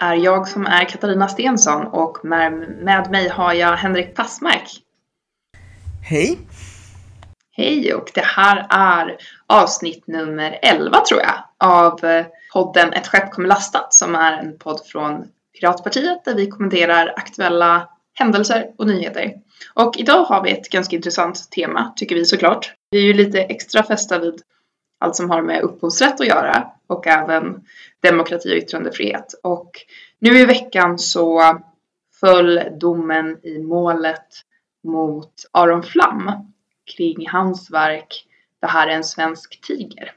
är jag som är Katarina Stensson och med, med mig har jag Henrik Passmark. Hej! Hej och det här är avsnitt nummer 11 tror jag av podden Ett skepp kommer lastat som är en podd från Piratpartiet där vi kommenterar aktuella händelser och nyheter. Och idag har vi ett ganska intressant tema tycker vi såklart. Vi är ju lite extra fästa vid allt som har med upphovsrätt att göra och även demokrati och yttrandefrihet. Och nu i veckan så föll domen i målet mot Aron Flam kring hans verk Det här är en svensk tiger.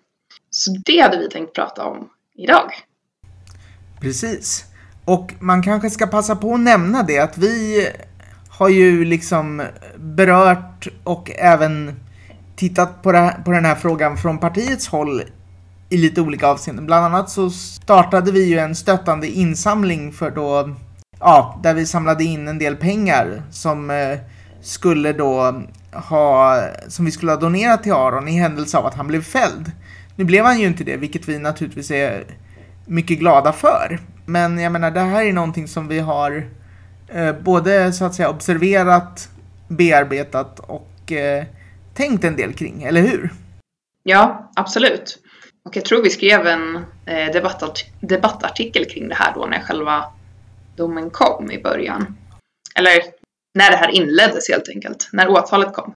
Så det hade vi tänkt prata om idag. Precis. Och man kanske ska passa på att nämna det att vi har ju liksom berört och även tittat på, här, på den här frågan från partiets håll i lite olika avseenden. Bland annat så startade vi ju en stöttande insamling för då, ja, där vi samlade in en del pengar som eh, skulle då ha, som vi skulle ha donerat till Aron i händelse av att han blev fälld. Nu blev han ju inte det, vilket vi naturligtvis är mycket glada för. Men jag menar, det här är någonting som vi har eh, både så att säga observerat, bearbetat och eh, tänkt en del kring, eller hur? Ja, absolut. Och jag tror vi skrev en eh, debattart debattartikel kring det här då när själva domen kom i början. Eller när det här inleddes helt enkelt, när åtalet kom.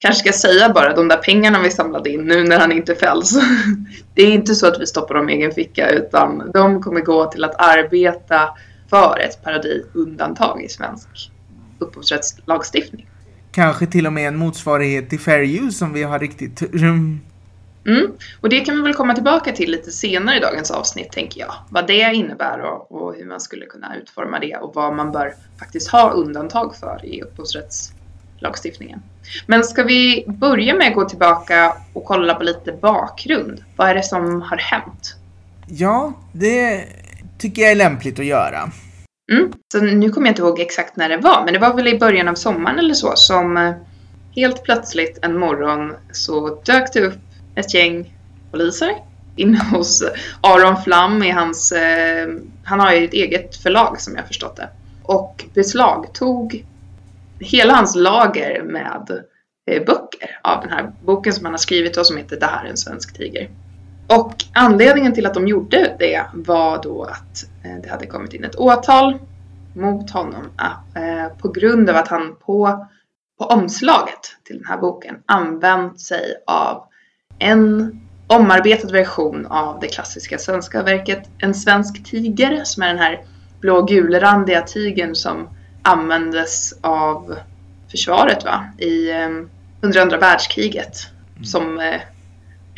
Kanske ska säga bara de där pengarna vi samlade in nu när han inte fälls. Det är inte så att vi stoppar dem i egen ficka utan de kommer gå till att arbeta för ett paradisundantag i svensk upphovsrättslagstiftning. Kanske till och med en motsvarighet till Fair Use som vi har riktigt... Mm. Och det kan vi väl komma tillbaka till lite senare i dagens avsnitt tänker jag. Vad det innebär och, och hur man skulle kunna utforma det och vad man bör faktiskt ha undantag för i upphovsrättslagstiftningen. Men ska vi börja med att gå tillbaka och kolla på lite bakgrund? Vad är det som har hänt? Ja, det tycker jag är lämpligt att göra. Mm. Så nu kommer jag inte ihåg exakt när det var, men det var väl i början av sommaren eller så som eh, helt plötsligt en morgon så dök det upp ett gäng poliser inne hos Aron Flam i hans, eh, han har ju ett eget förlag som jag förstått det. Och beslagtog hela hans lager med eh, böcker av den här boken som han har skrivit och som heter Det här är en svensk tiger. Och anledningen till att de gjorde det var då att eh, det hade kommit in ett åtal mot honom eh, på grund av att han på, på omslaget till den här boken använt sig av en omarbetad version av det klassiska svenska verket En svensk tiger som är den här blå-gulrandiga tigern som användes av försvaret va? i eh, under andra världskriget mm. som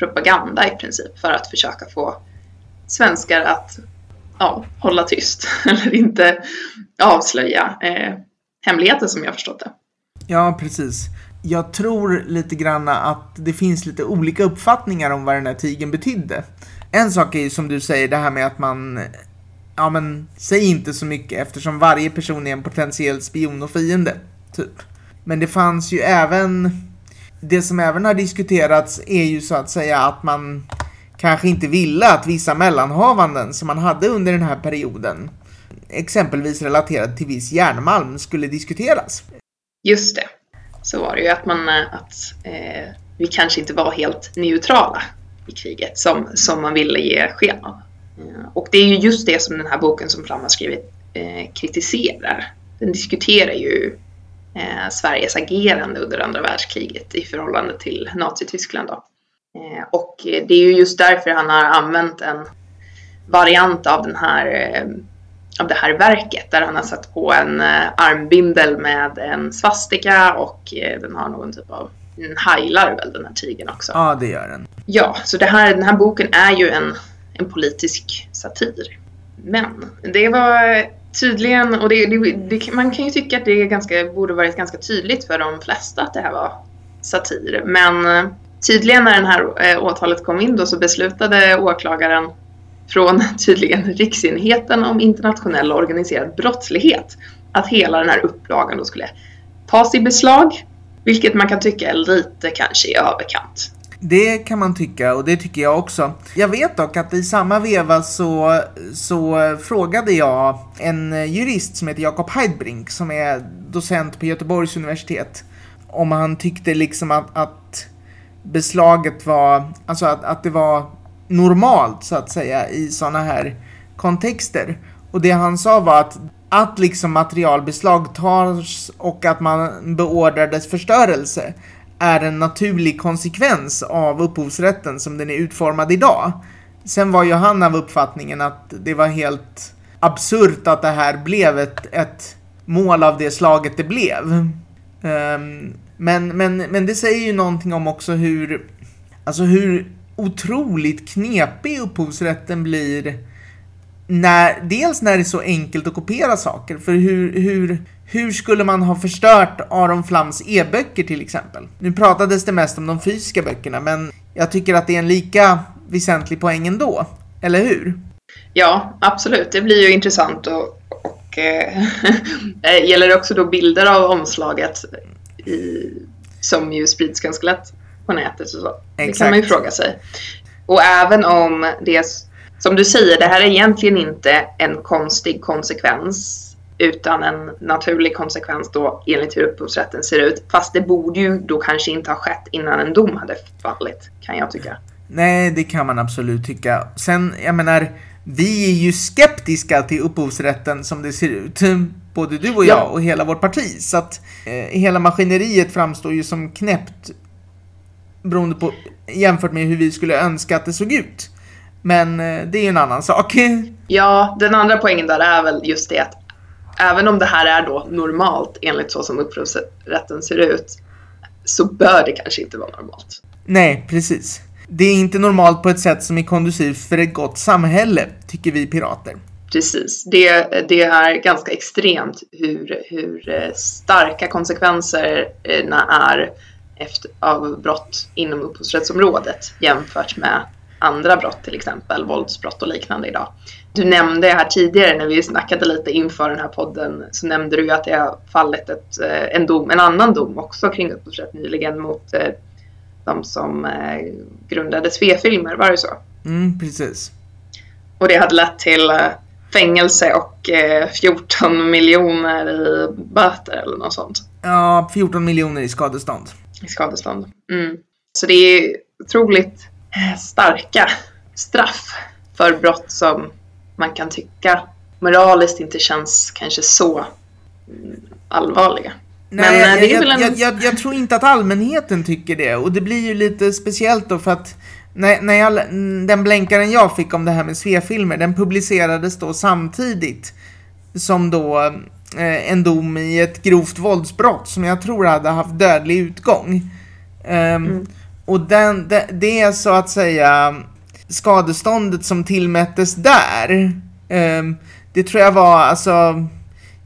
propaganda i princip för att försöka få svenskar att ja, hålla tyst eller inte avslöja eh, hemligheter som jag förstått det. Ja, precis. Jag tror lite grann att det finns lite olika uppfattningar om vad den här tigen betydde. En sak är ju som du säger det här med att man ja men säg inte så mycket eftersom varje person är en potentiell spion och fiende. Typ. Men det fanns ju även det som även har diskuterats är ju så att säga att man kanske inte ville att vissa mellanhavanden som man hade under den här perioden, exempelvis relaterat till viss järnmalm, skulle diskuteras. Just det. Så var det ju att man, att eh, vi kanske inte var helt neutrala i kriget som, som man ville ge sken av. Eh, och det är ju just det som den här boken som Flam har skrivit eh, kritiserar. Den diskuterar ju eh, Sveriges agerande under andra världskriget i förhållande till Nazityskland. Då. Eh, och det är ju just därför han har använt en variant av, den här, eh, av det här verket där han har satt på en eh, armbindel med en svastika och eh, den har någon typ av den heilar väl den här tigern också. Ja, det gör den. Ja, så det här, den här boken är ju en, en politisk satir. Men det var tydligen, och det, det, det, man kan ju tycka att det ganska, borde varit ganska tydligt för de flesta att det här var satir. Men eh, tydligen när det här eh, åtalet kom in då så beslutade åklagaren från tydligen Riksenheten om internationell organiserad brottslighet att hela den här upplagan då skulle tas i beslag. Vilket man kan tycka är lite kanske i överkant. Det kan man tycka och det tycker jag också. Jag vet dock att i samma veva så, så frågade jag en jurist som heter Jakob Heidbrink som är docent på Göteborgs universitet om han tyckte liksom att, att beslaget var, alltså att, att det var normalt så att säga i sådana här kontexter. Och det han sa var att att liksom material beslagtas och att man beordrar dess förstörelse är en naturlig konsekvens av upphovsrätten som den är utformad idag. Sen var ju han av uppfattningen att det var helt absurt att det här blev ett, ett mål av det slaget det blev. Um, men, men, men det säger ju någonting om också hur, alltså hur otroligt knepig upphovsrätten blir när, dels när det är så enkelt att kopiera saker. För hur, hur, hur skulle man ha förstört Aron Flams e-böcker till exempel? Nu pratades det mest om de fysiska böckerna, men jag tycker att det är en lika väsentlig poäng ändå. Eller hur? Ja, absolut. Det blir ju intressant och, och eh, gäller det också då bilder av omslaget i, som ju sprids ganska lätt på nätet och så. Det kan man ju fråga sig. Och även om det som du säger, det här är egentligen inte en konstig konsekvens utan en naturlig konsekvens då enligt hur upphovsrätten ser ut. Fast det borde ju då kanske inte ha skett innan en dom hade fallit, kan jag tycka. Nej, det kan man absolut tycka. Sen, jag menar, vi är ju skeptiska till upphovsrätten som det ser ut. Både du och jag ja. och hela vårt parti. Så att eh, hela maskineriet framstår ju som knäppt beroende på jämfört med hur vi skulle önska att det såg ut. Men eh, det är ju en annan sak. Ja, den andra poängen där är väl just det att även om det här är då normalt enligt så som upphovsrätten ser ut så bör det kanske inte vara normalt. Nej, precis. Det är inte normalt på ett sätt som är kondusivt för ett gott samhälle, tycker vi pirater. Precis. Det, det är ganska extremt hur, hur eh, starka konsekvenserna är efter, av brott inom upphovsrättsområdet jämfört med andra brott, till exempel våldsbrott och liknande idag. Du nämnde här tidigare när vi snackade lite inför den här podden så nämnde du att det har fallit ett, eh, en, dom, en annan dom också kring upphovsrätt nyligen mot eh, de som eh, grundade Svefilmer, var det så? Mm, precis. Och det hade lett till fängelse och 14 miljoner i böter eller något sånt. Ja, 14 miljoner i skadestånd. I skadestånd. Mm. Så det är otroligt starka straff för brott som man kan tycka moraliskt inte känns kanske så allvarliga. Nej, Men, eh, jag, en... jag, jag, jag, tror inte att allmänheten tycker det och det blir ju lite speciellt då för att när, när jag, den blänkaren jag fick om det här med Svefilmer den publicerades då samtidigt som då eh, en dom i ett grovt våldsbrott som jag tror hade haft dödlig utgång. Um, mm. Och den, det, det är så att säga skadeståndet som tillmättes där. Um, det tror jag var alltså,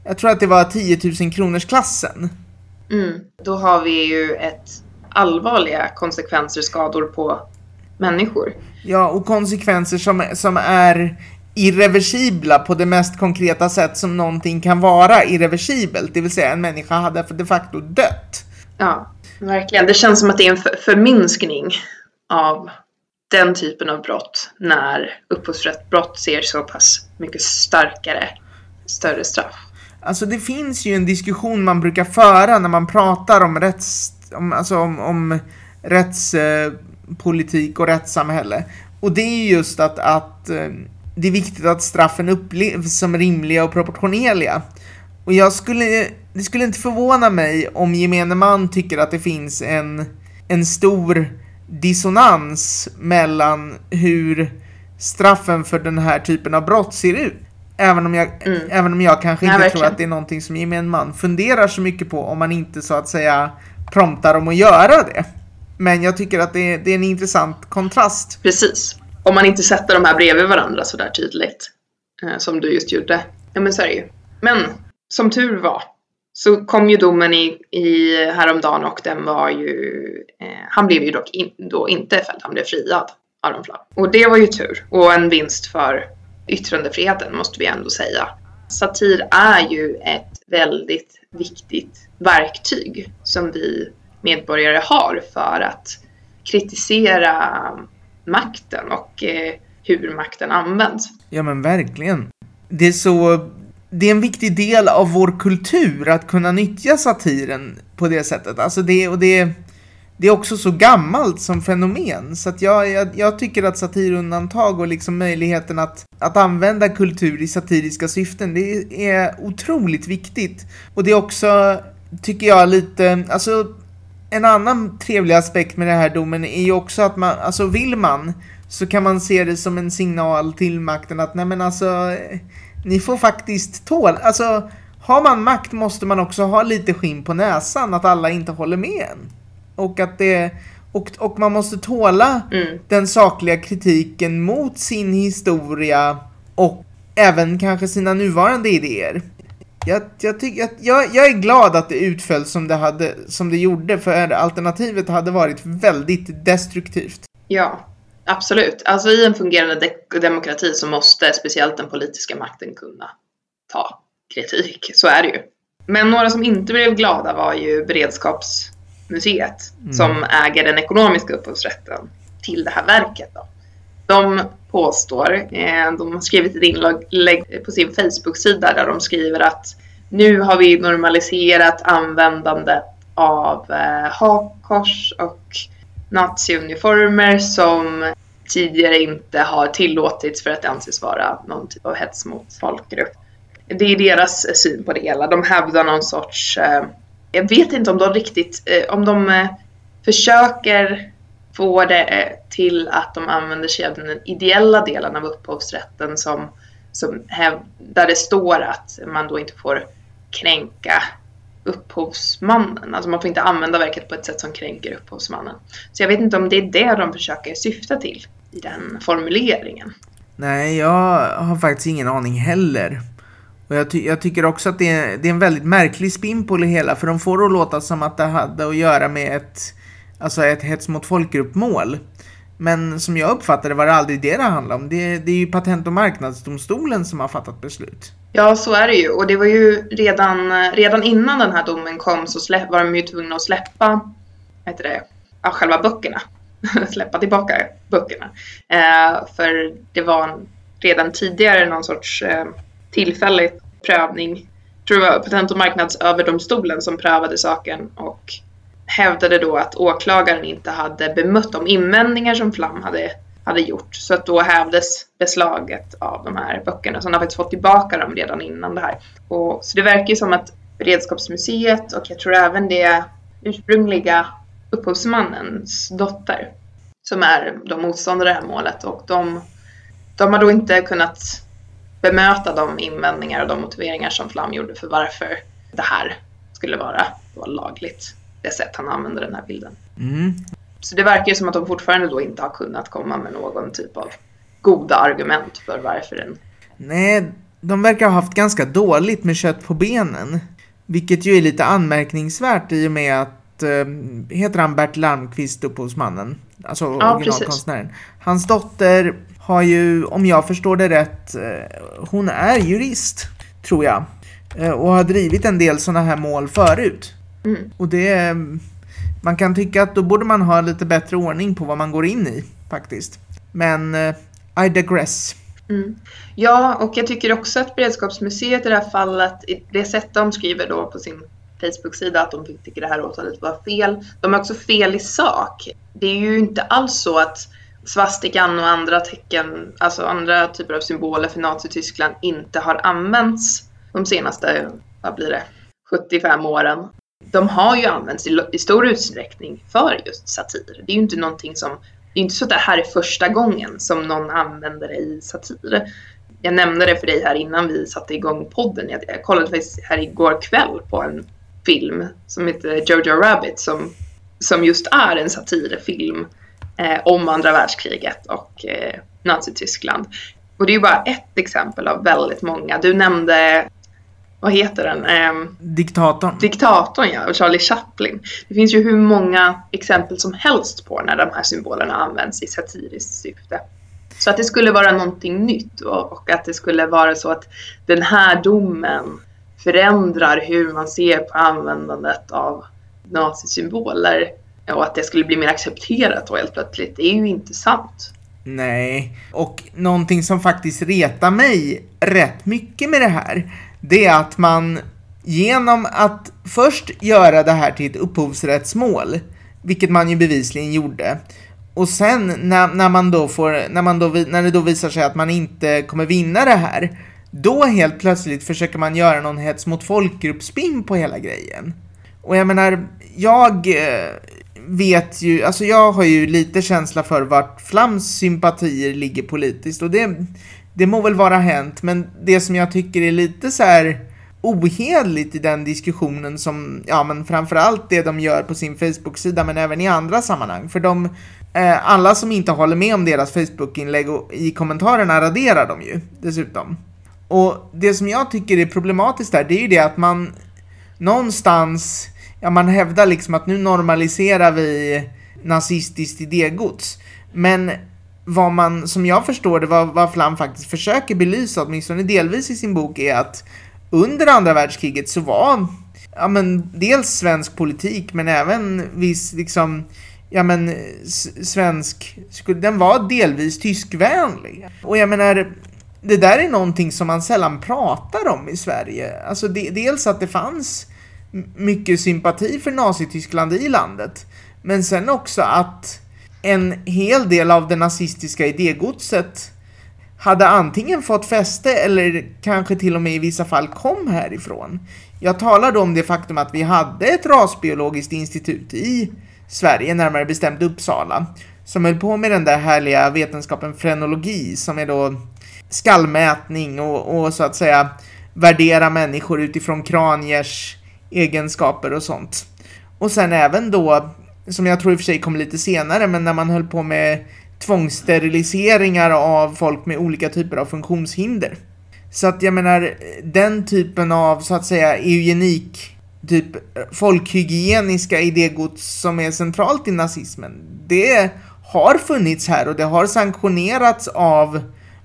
jag tror att det var 10 000 kronors klassen. Mm. Då har vi ju ett allvarliga konsekvenser, skador på människor. Ja, och konsekvenser som, som är irreversibla på det mest konkreta sätt som någonting kan vara irreversibelt. Det vill säga en människa hade de facto dött. Ja, verkligen. Det känns som att det är en förminskning av den typen av brott när upphovsrättsbrott ser så pass mycket starkare, större straff. Alltså det finns ju en diskussion man brukar föra när man pratar om rätts, om, alltså om, om rättspolitik och rättssamhälle. Och det är just att, att eh, det är viktigt att straffen upplevs som rimliga och proportionerliga. Och jag skulle, det skulle inte förvåna mig om gemene man tycker att det finns en, en stor dissonans mellan hur straffen för den här typen av brott ser ut. Även om jag, mm. även om jag kanske inte ja, tror att det är någonting som gemene man funderar så mycket på om man inte så att säga promptar om att göra det. Men jag tycker att det är, det är en intressant kontrast. Precis. Om man inte sätter de här bredvid varandra så där tydligt. Eh, som du just gjorde. Ja men så är det ju. Men som tur var så kom ju domen i, i häromdagen och den var ju, eh, han blev ju dock in, då inte fälld, han blev friad, Aron Flam. Och det var ju tur och en vinst för yttrandefriheten måste vi ändå säga. Satir är ju ett väldigt viktigt verktyg som vi medborgare har för att kritisera makten och eh, hur makten används. Ja men verkligen. Det är så det är en viktig del av vår kultur att kunna nyttja satiren på det sättet. Alltså det, och det, det är också så gammalt som fenomen. Så att jag, jag, jag tycker att satirundantag och liksom möjligheten att, att använda kultur i satiriska syften, det är otroligt viktigt. Och det är också, tycker jag, lite, alltså en annan trevlig aspekt med den här domen är ju också att man, alltså vill man, så kan man se det som en signal till makten att nej men alltså ni får faktiskt tåla, alltså har man makt måste man också ha lite skinn på näsan att alla inte håller med en. Och att det, och, och man måste tåla mm. den sakliga kritiken mot sin historia och även kanske sina nuvarande idéer. Jag, jag, tyck, jag, jag, jag är glad att det utföll som det, hade, som det gjorde för alternativet hade varit väldigt destruktivt. Ja, Absolut. Alltså i en fungerande de demokrati så måste speciellt den politiska makten kunna ta kritik. Så är det ju. Men några som inte blev glada var ju Beredskapsmuseet mm. som äger den ekonomiska upphovsrätten till det här verket. Då. De påstår, eh, de har skrivit ett inlägg på sin Facebook-sida där de skriver att nu har vi normaliserat användandet av eh, hakkors och naziuniformer som tidigare inte har tillåtits för att det anses vara någon typ av hets mot folkgrupp. Det är deras syn på det hela. De hävdar någon sorts, eh, jag vet inte om de riktigt, eh, om de eh, försöker få det eh, till att de använder sig av den ideella delen av upphovsrätten som, som där det står att man då inte får kränka upphovsmannen. Alltså man får inte använda verket på ett sätt som kränker upphovsmannen. Så jag vet inte om det är det de försöker syfta till i den formuleringen. Nej, jag har faktiskt ingen aning heller. Och jag, ty jag tycker också att det är, det är, en väldigt märklig spin på det hela, för de får det att låta som att det hade att göra med ett, alltså ett hets mot folkgruppmål. Men som jag uppfattade var det aldrig det det handlade om. Det, det är ju Patent och marknadsdomstolen som har fattat beslut. Ja, så är det ju. Och det var ju redan, redan innan den här domen kom så släpp, var de ju tvungna att släppa heter det, ja, själva böckerna. släppa tillbaka böckerna. Eh, för det var redan tidigare någon sorts eh, tillfällig prövning. Jag tror det var Patent och marknadsöverdomstolen som prövade saken och hävdade då att åklagaren inte hade bemött de invändningar som Flam hade, hade gjort. Så att då hävdes beslaget av de här böckerna. Så han har faktiskt fått tillbaka dem redan innan det här. Och, så det verkar ju som att Beredskapsmuseet och jag tror även det ursprungliga upphovsmannens dotter som är de motståndare i det här målet och de, de har då inte kunnat bemöta de invändningar och de motiveringar som Flam gjorde för varför det här skulle vara, lagligt det sätt han använder den här bilden. Mm. Så det verkar ju som att de fortfarande då inte har kunnat komma med någon typ av goda argument för varför den... Nej, de verkar ha haft ganska dåligt med kött på benen. Vilket ju är lite anmärkningsvärt i och med att, äh, heter han Bert Larmqvist, upphovsmannen? Alltså ja, originalkonstnären. Hans dotter har ju, om jag förstår det rätt, äh, hon är jurist, tror jag. Äh, och har drivit en del sådana här mål förut. Mm. Och det... Man kan tycka att då borde man ha lite bättre ordning på vad man går in i, faktiskt. Men uh, I digress. Mm. Ja, och jag tycker också att Beredskapsmuseet i det här fallet, det sätt de skriver då på sin Facebook-sida att de tycker det här åtalet var fel. De är också fel i sak. Det är ju inte alls så att svastikan och andra tecken, alltså andra typer av symboler för Nazityskland inte har använts de senaste, vad blir det, 75 åren de har ju använts i, i, stor utsträckning för just satir. Det är ju inte någonting som, det är inte så att det här är första gången som någon använder det i satir. Jag nämnde det för dig här innan vi satte igång podden. Jag, jag kollade faktiskt här igår kväll på en film som heter Jojo Rabbit som, som just är en satirfilm eh, om andra världskriget och eh, Nazityskland. Och det är ju bara ett exempel av väldigt många. Du nämnde vad heter den? Eh, Diktatorn. Diktatorn ja, och Charlie Chaplin. Det finns ju hur många exempel som helst på när de här symbolerna används i satiriskt syfte. Så att det skulle vara någonting nytt och, och att det skulle vara så att den här domen förändrar hur man ser på användandet av nazisymboler. och att det skulle bli mer accepterat då helt plötsligt. Det är ju inte sant. Nej, och någonting som faktiskt retar mig rätt mycket med det här, det är att man genom att först göra det här till ett upphovsrättsmål, vilket man ju bevisligen gjorde, och sen när, när man då får, när, man då, när det då visar sig att man inte kommer vinna det här, då helt plötsligt försöker man göra någon hets mot folkgruppspin på hela grejen. Och jag menar, jag eh, vet ju, alltså jag har ju lite känsla för vart Flams sympatier ligger politiskt och det, det må väl vara hänt, men det som jag tycker är lite så här ohedligt i den diskussionen som, ja men framförallt det de gör på sin Facebook-sida men även i andra sammanhang. För de, eh, alla som inte håller med om deras Facebook-inlägg i kommentarerna raderar de ju dessutom. Och det som jag tycker är problematiskt där, det är ju det att man någonstans, ja man hävdar liksom att nu normaliserar vi nazistiskt idégods. Men vad man, som jag förstår det, vad, vad Flam faktiskt försöker belysa, åtminstone delvis i sin bok, är att under andra världskriget så var, ja men dels svensk politik, men även viss liksom, ja men svensk, den var delvis tyskvänlig. Och jag menar, det där är någonting som man sällan pratar om i Sverige. Alltså de, dels att det fanns mycket sympati för Nazityskland i landet. Men sen också att en hel del av det nazistiska idégodset hade antingen fått fäste eller kanske till och med i vissa fall kom härifrån. Jag talar då om det faktum att vi hade ett rasbiologiskt institut i Sverige, närmare bestämt Uppsala, som höll på med den där härliga vetenskapen frenologi som är då skallmätning och, och så att säga värdera människor utifrån kraniers egenskaper och sånt. Och sen även då, som jag tror i och för sig kom lite senare, men när man höll på med tvångssteriliseringar av folk med olika typer av funktionshinder. Så att jag menar, den typen av så att säga eugenik, typ folkhygieniska idégods som är centralt i nazismen, det har funnits här och det har sanktionerats av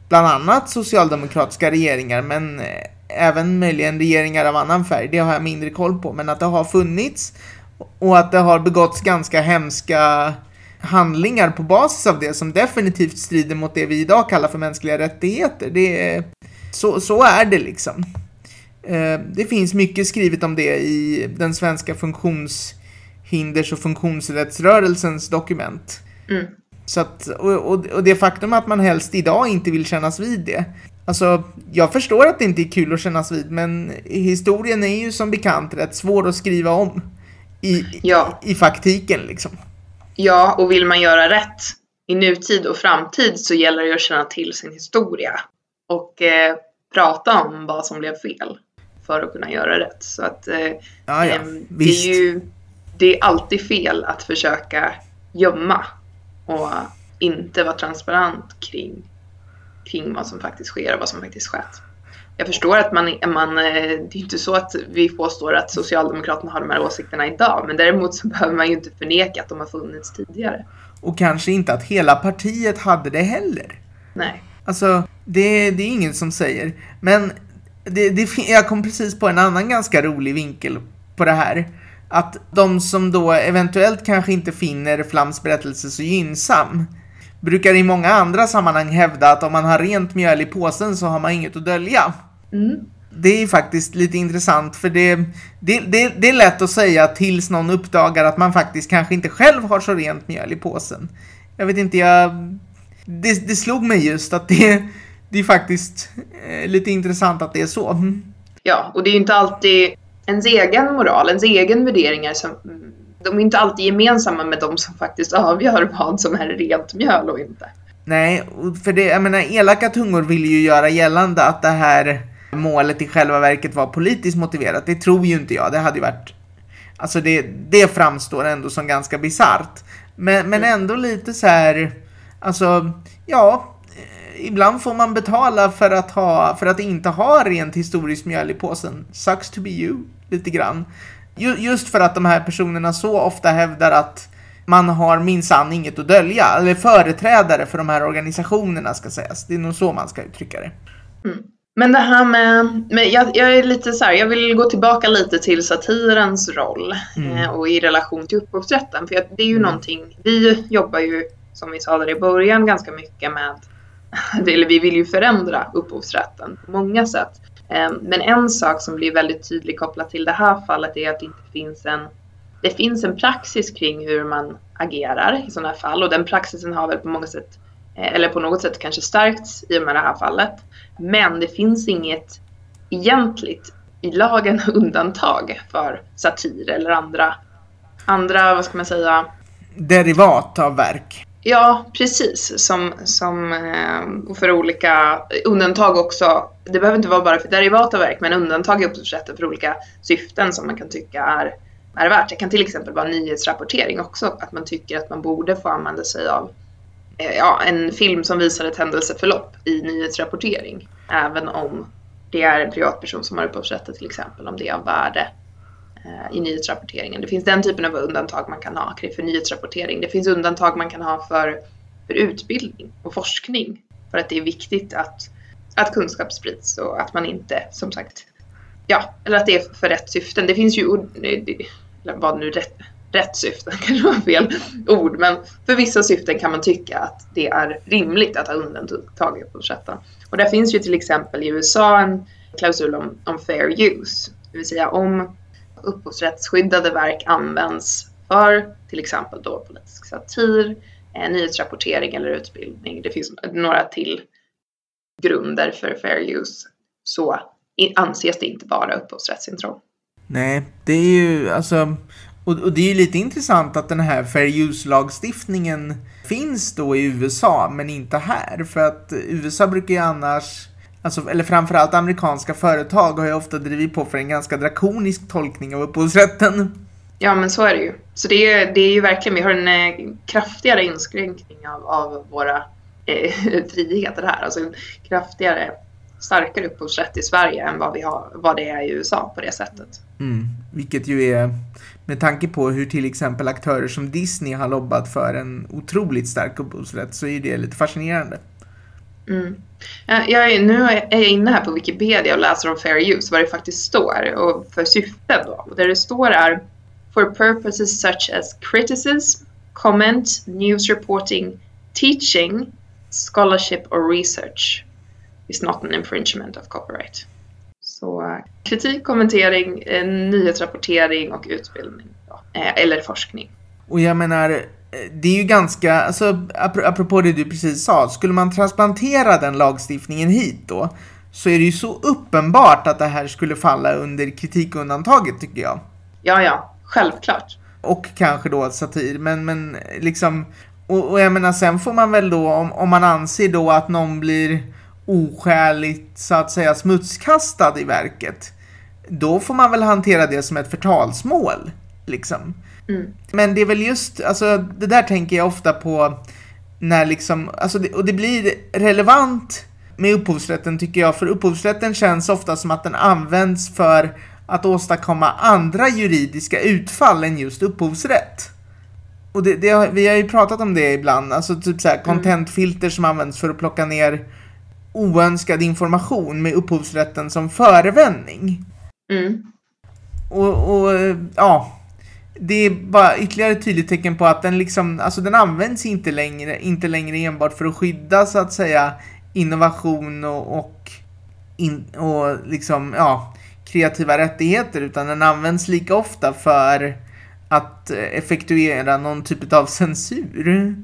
bland annat socialdemokratiska regeringar, men eh, även möjligen regeringar av annan färg, det har jag mindre koll på, men att det har funnits och att det har begåtts ganska hemska handlingar på basis av det som definitivt strider mot det vi idag kallar för mänskliga rättigheter. Det är, så, så är det liksom. Eh, det finns mycket skrivet om det i den svenska funktionshinders och funktionsrättsrörelsens dokument. Mm. Så att, och, och, det faktum att man helst idag inte vill kännas vid det. Alltså, jag förstår att det inte är kul att kännas vid, men historien är ju som bekant rätt svår att skriva om i, ja. i faktiken liksom. Ja, och vill man göra rätt i nutid och framtid så gäller det att känna till sin historia och eh, prata om vad som blev fel för att kunna göra rätt. Så att eh, ja, ja. Eh, det, är ju, det är alltid fel att försöka gömma och inte vara transparent kring, kring vad som faktiskt sker och vad som faktiskt skett. Jag förstår att man, man, eh, det är inte så att vi påstår att Socialdemokraterna har de här åsikterna idag, men däremot så behöver man ju inte förneka att de har funnits tidigare. Och kanske inte att hela partiet hade det heller. Nej. Alltså, det, det är ingen som säger. Men det, det, jag kom precis på en annan ganska rolig vinkel på det här att de som då eventuellt kanske inte finner Flams berättelse så gynnsam brukar i många andra sammanhang hävda att om man har rent mjöl i påsen så har man inget att dölja. Mm. Det är faktiskt lite intressant för det, det, det, det är lätt att säga tills någon uppdagar att man faktiskt kanske inte själv har så rent mjöl i påsen. Jag vet inte, jag... Det, det slog mig just att det, det är faktiskt eh, lite intressant att det är så. Mm. Ja, och det är ju inte alltid ens egen moral, ens egen värderingar som de är inte alltid gemensamma med de som faktiskt avgör vad som är rent mjöl och inte. Nej, för det, jag menar elaka tungor vill ju göra gällande att det här målet i själva verket var politiskt motiverat. Det tror ju inte jag. Det hade ju varit... Alltså det, det framstår ändå som ganska bisarrt. Men, men mm. ändå lite så här... Alltså, ja. Ibland får man betala för att, ha, för att inte ha rent historiskt mjöl i påsen. Sucks to be you, lite grann. Just för att de här personerna så ofta hävdar att man har minsann inget att dölja. Eller företrädare för de här organisationerna ska sägas. Det är nog så man ska uttrycka det. Mm. Men det här med, med jag, jag är lite så här, jag vill gå tillbaka lite till satirens roll Mm. eh, och i relation till upphovsrätten. För det är ju Mm. någonting, vi jobbar ju som vi sa där i början ganska mycket med, eller vi vill ju förändra upphovsrätten på många sätt. Eh, men en sak som blir väldigt tydlig kopplat till det här fallet är att det inte finns en det finns en praxis kring hur man agerar i sådana här fall och den praxisen har väl på många sätt, eller på något sätt kanske stärkts i och med det här fallet. Men det finns inget egentligt i lagen undantag för satir eller andra, andra vad ska man säga, Derivat av verk. Ja, precis. Som, som eh, och för olika undantag också. Det behöver inte vara bara för derivata verk, men undantag i upphovsrätten för olika syften som man kan tycka är, är värt. Det kan till exempel vara nyhetsrapportering också, att man tycker att man borde få använda sig av eh, Eh, ja, en film som visar ett händelseförlopp i nyhetsrapportering. Även om det är en privatperson som har upphovsrätten till exempel, om det är av värde eh, i nyhetsrapporteringen. Det finns den typen av undantag man kan ha för nyhetsrapportering. Det finns undantag man kan ha för, för utbildning och forskning. För att det är viktigt att, att kunskap sprids och att man inte, som sagt, ja, eller att det är för rätt syften. Det finns ju, eh, eller vad nu rätt, rätt syften kanske var fel ord, men för vissa syften kan man tycka att det är rimligt att ha undantag i upphovsrätten. Och där finns ju till exempel i USA en klausul om, om fair use, det vill säga om upphovsrättsskyddade verk används för till exempel då politisk satir, eh, nyhetsrapportering eller utbildning. Det finns några till grunder för fair use. Så anses det inte vara upphovsrättsintrång. Nej, det är ju alltså... Och, och det är ju lite intressant att den här Fair Use-lagstiftningen finns då i USA, men inte här. För att USA brukar ju annars... Alltså, eller framförallt amerikanska företag har ju ofta drivit på för en ganska drakonisk tolkning av upphovsrätten. Ja, men så är det ju. Så det är, det är ju verkligen, vi har en eh, kraftigare inskränkning av, av våra eh, friheter här. Alltså en kraftigare, starkare upphovsrätt i Sverige än vad, vi har, vad det är i USA på det sättet. Mm. Vilket ju är, med tanke på hur till exempel aktörer som Disney har lobbat för en otroligt stark upphovsrätt, så är det lite fascinerande. Mm. Jag är, nu är jag inne här på Wikipedia och läser om fair use, vad det faktiskt står och för syften då. Och där det står är For purposes such as criticism, comment, news reporting, teaching, scholarship or research is not an infringement of copyright. Kritik, kommentering, eh, nyhetsrapportering och utbildning. Eh, Eller forskning. Och jag menar, eh, det är ju ganska, alltså apro- apropå det du precis sa, skulle man transplantera den lagstiftningen hit då, så är det ju så uppenbart att det här skulle falla under kritikundantaget tycker jag. Ja, ja, självklart. Och kanske då satir, men, men liksom, och, och jag menar sen får man väl då, om, om man anser då att någon blir oskäligt så att säga smutskastad i verket, då får man väl hantera det som ett förtalsmål, liksom. Mm. Men det är väl just, alltså det där tänker jag ofta på när liksom, alltså det, och det blir relevant med upphovsrätten tycker jag, för upphovsrätten känns ofta som att den används för att åstadkomma andra juridiska utfall än just upphovsrätt. Och det, det vi har ju pratat om det ibland, alltså typ såhär contentfilter som används för att plocka ner oönskad information med upphovsrätten som förevändning. Mm. Och, och ja, det är bara ytterligare ett tydligt tecken på att den liksom, alltså den används inte längre, inte längre enbart för att skydda så att säga innovation och, och, in, och liksom, ja, kreativa rättigheter utan den används lika ofta för att effektuera någon typ av censur.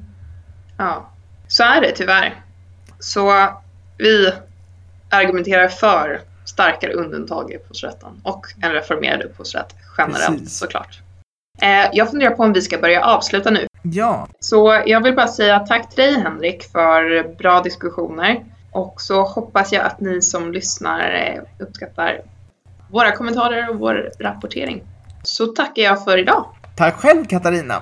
Ja, så är det tyvärr. Så vi argumenterar för starkare undantag i upphovsrätten och en reformerad upphovsrätt generellt Precis. såklart. Eh, jag funderar på om vi ska börja avsluta nu. Ja, Så jag vill bara säga tack till dig Henrik för bra diskussioner och så hoppas jag att ni som lyssnar eh, uppskattar våra kommentarer och vår rapportering. Så tackar jag för idag. tack själv Katarina.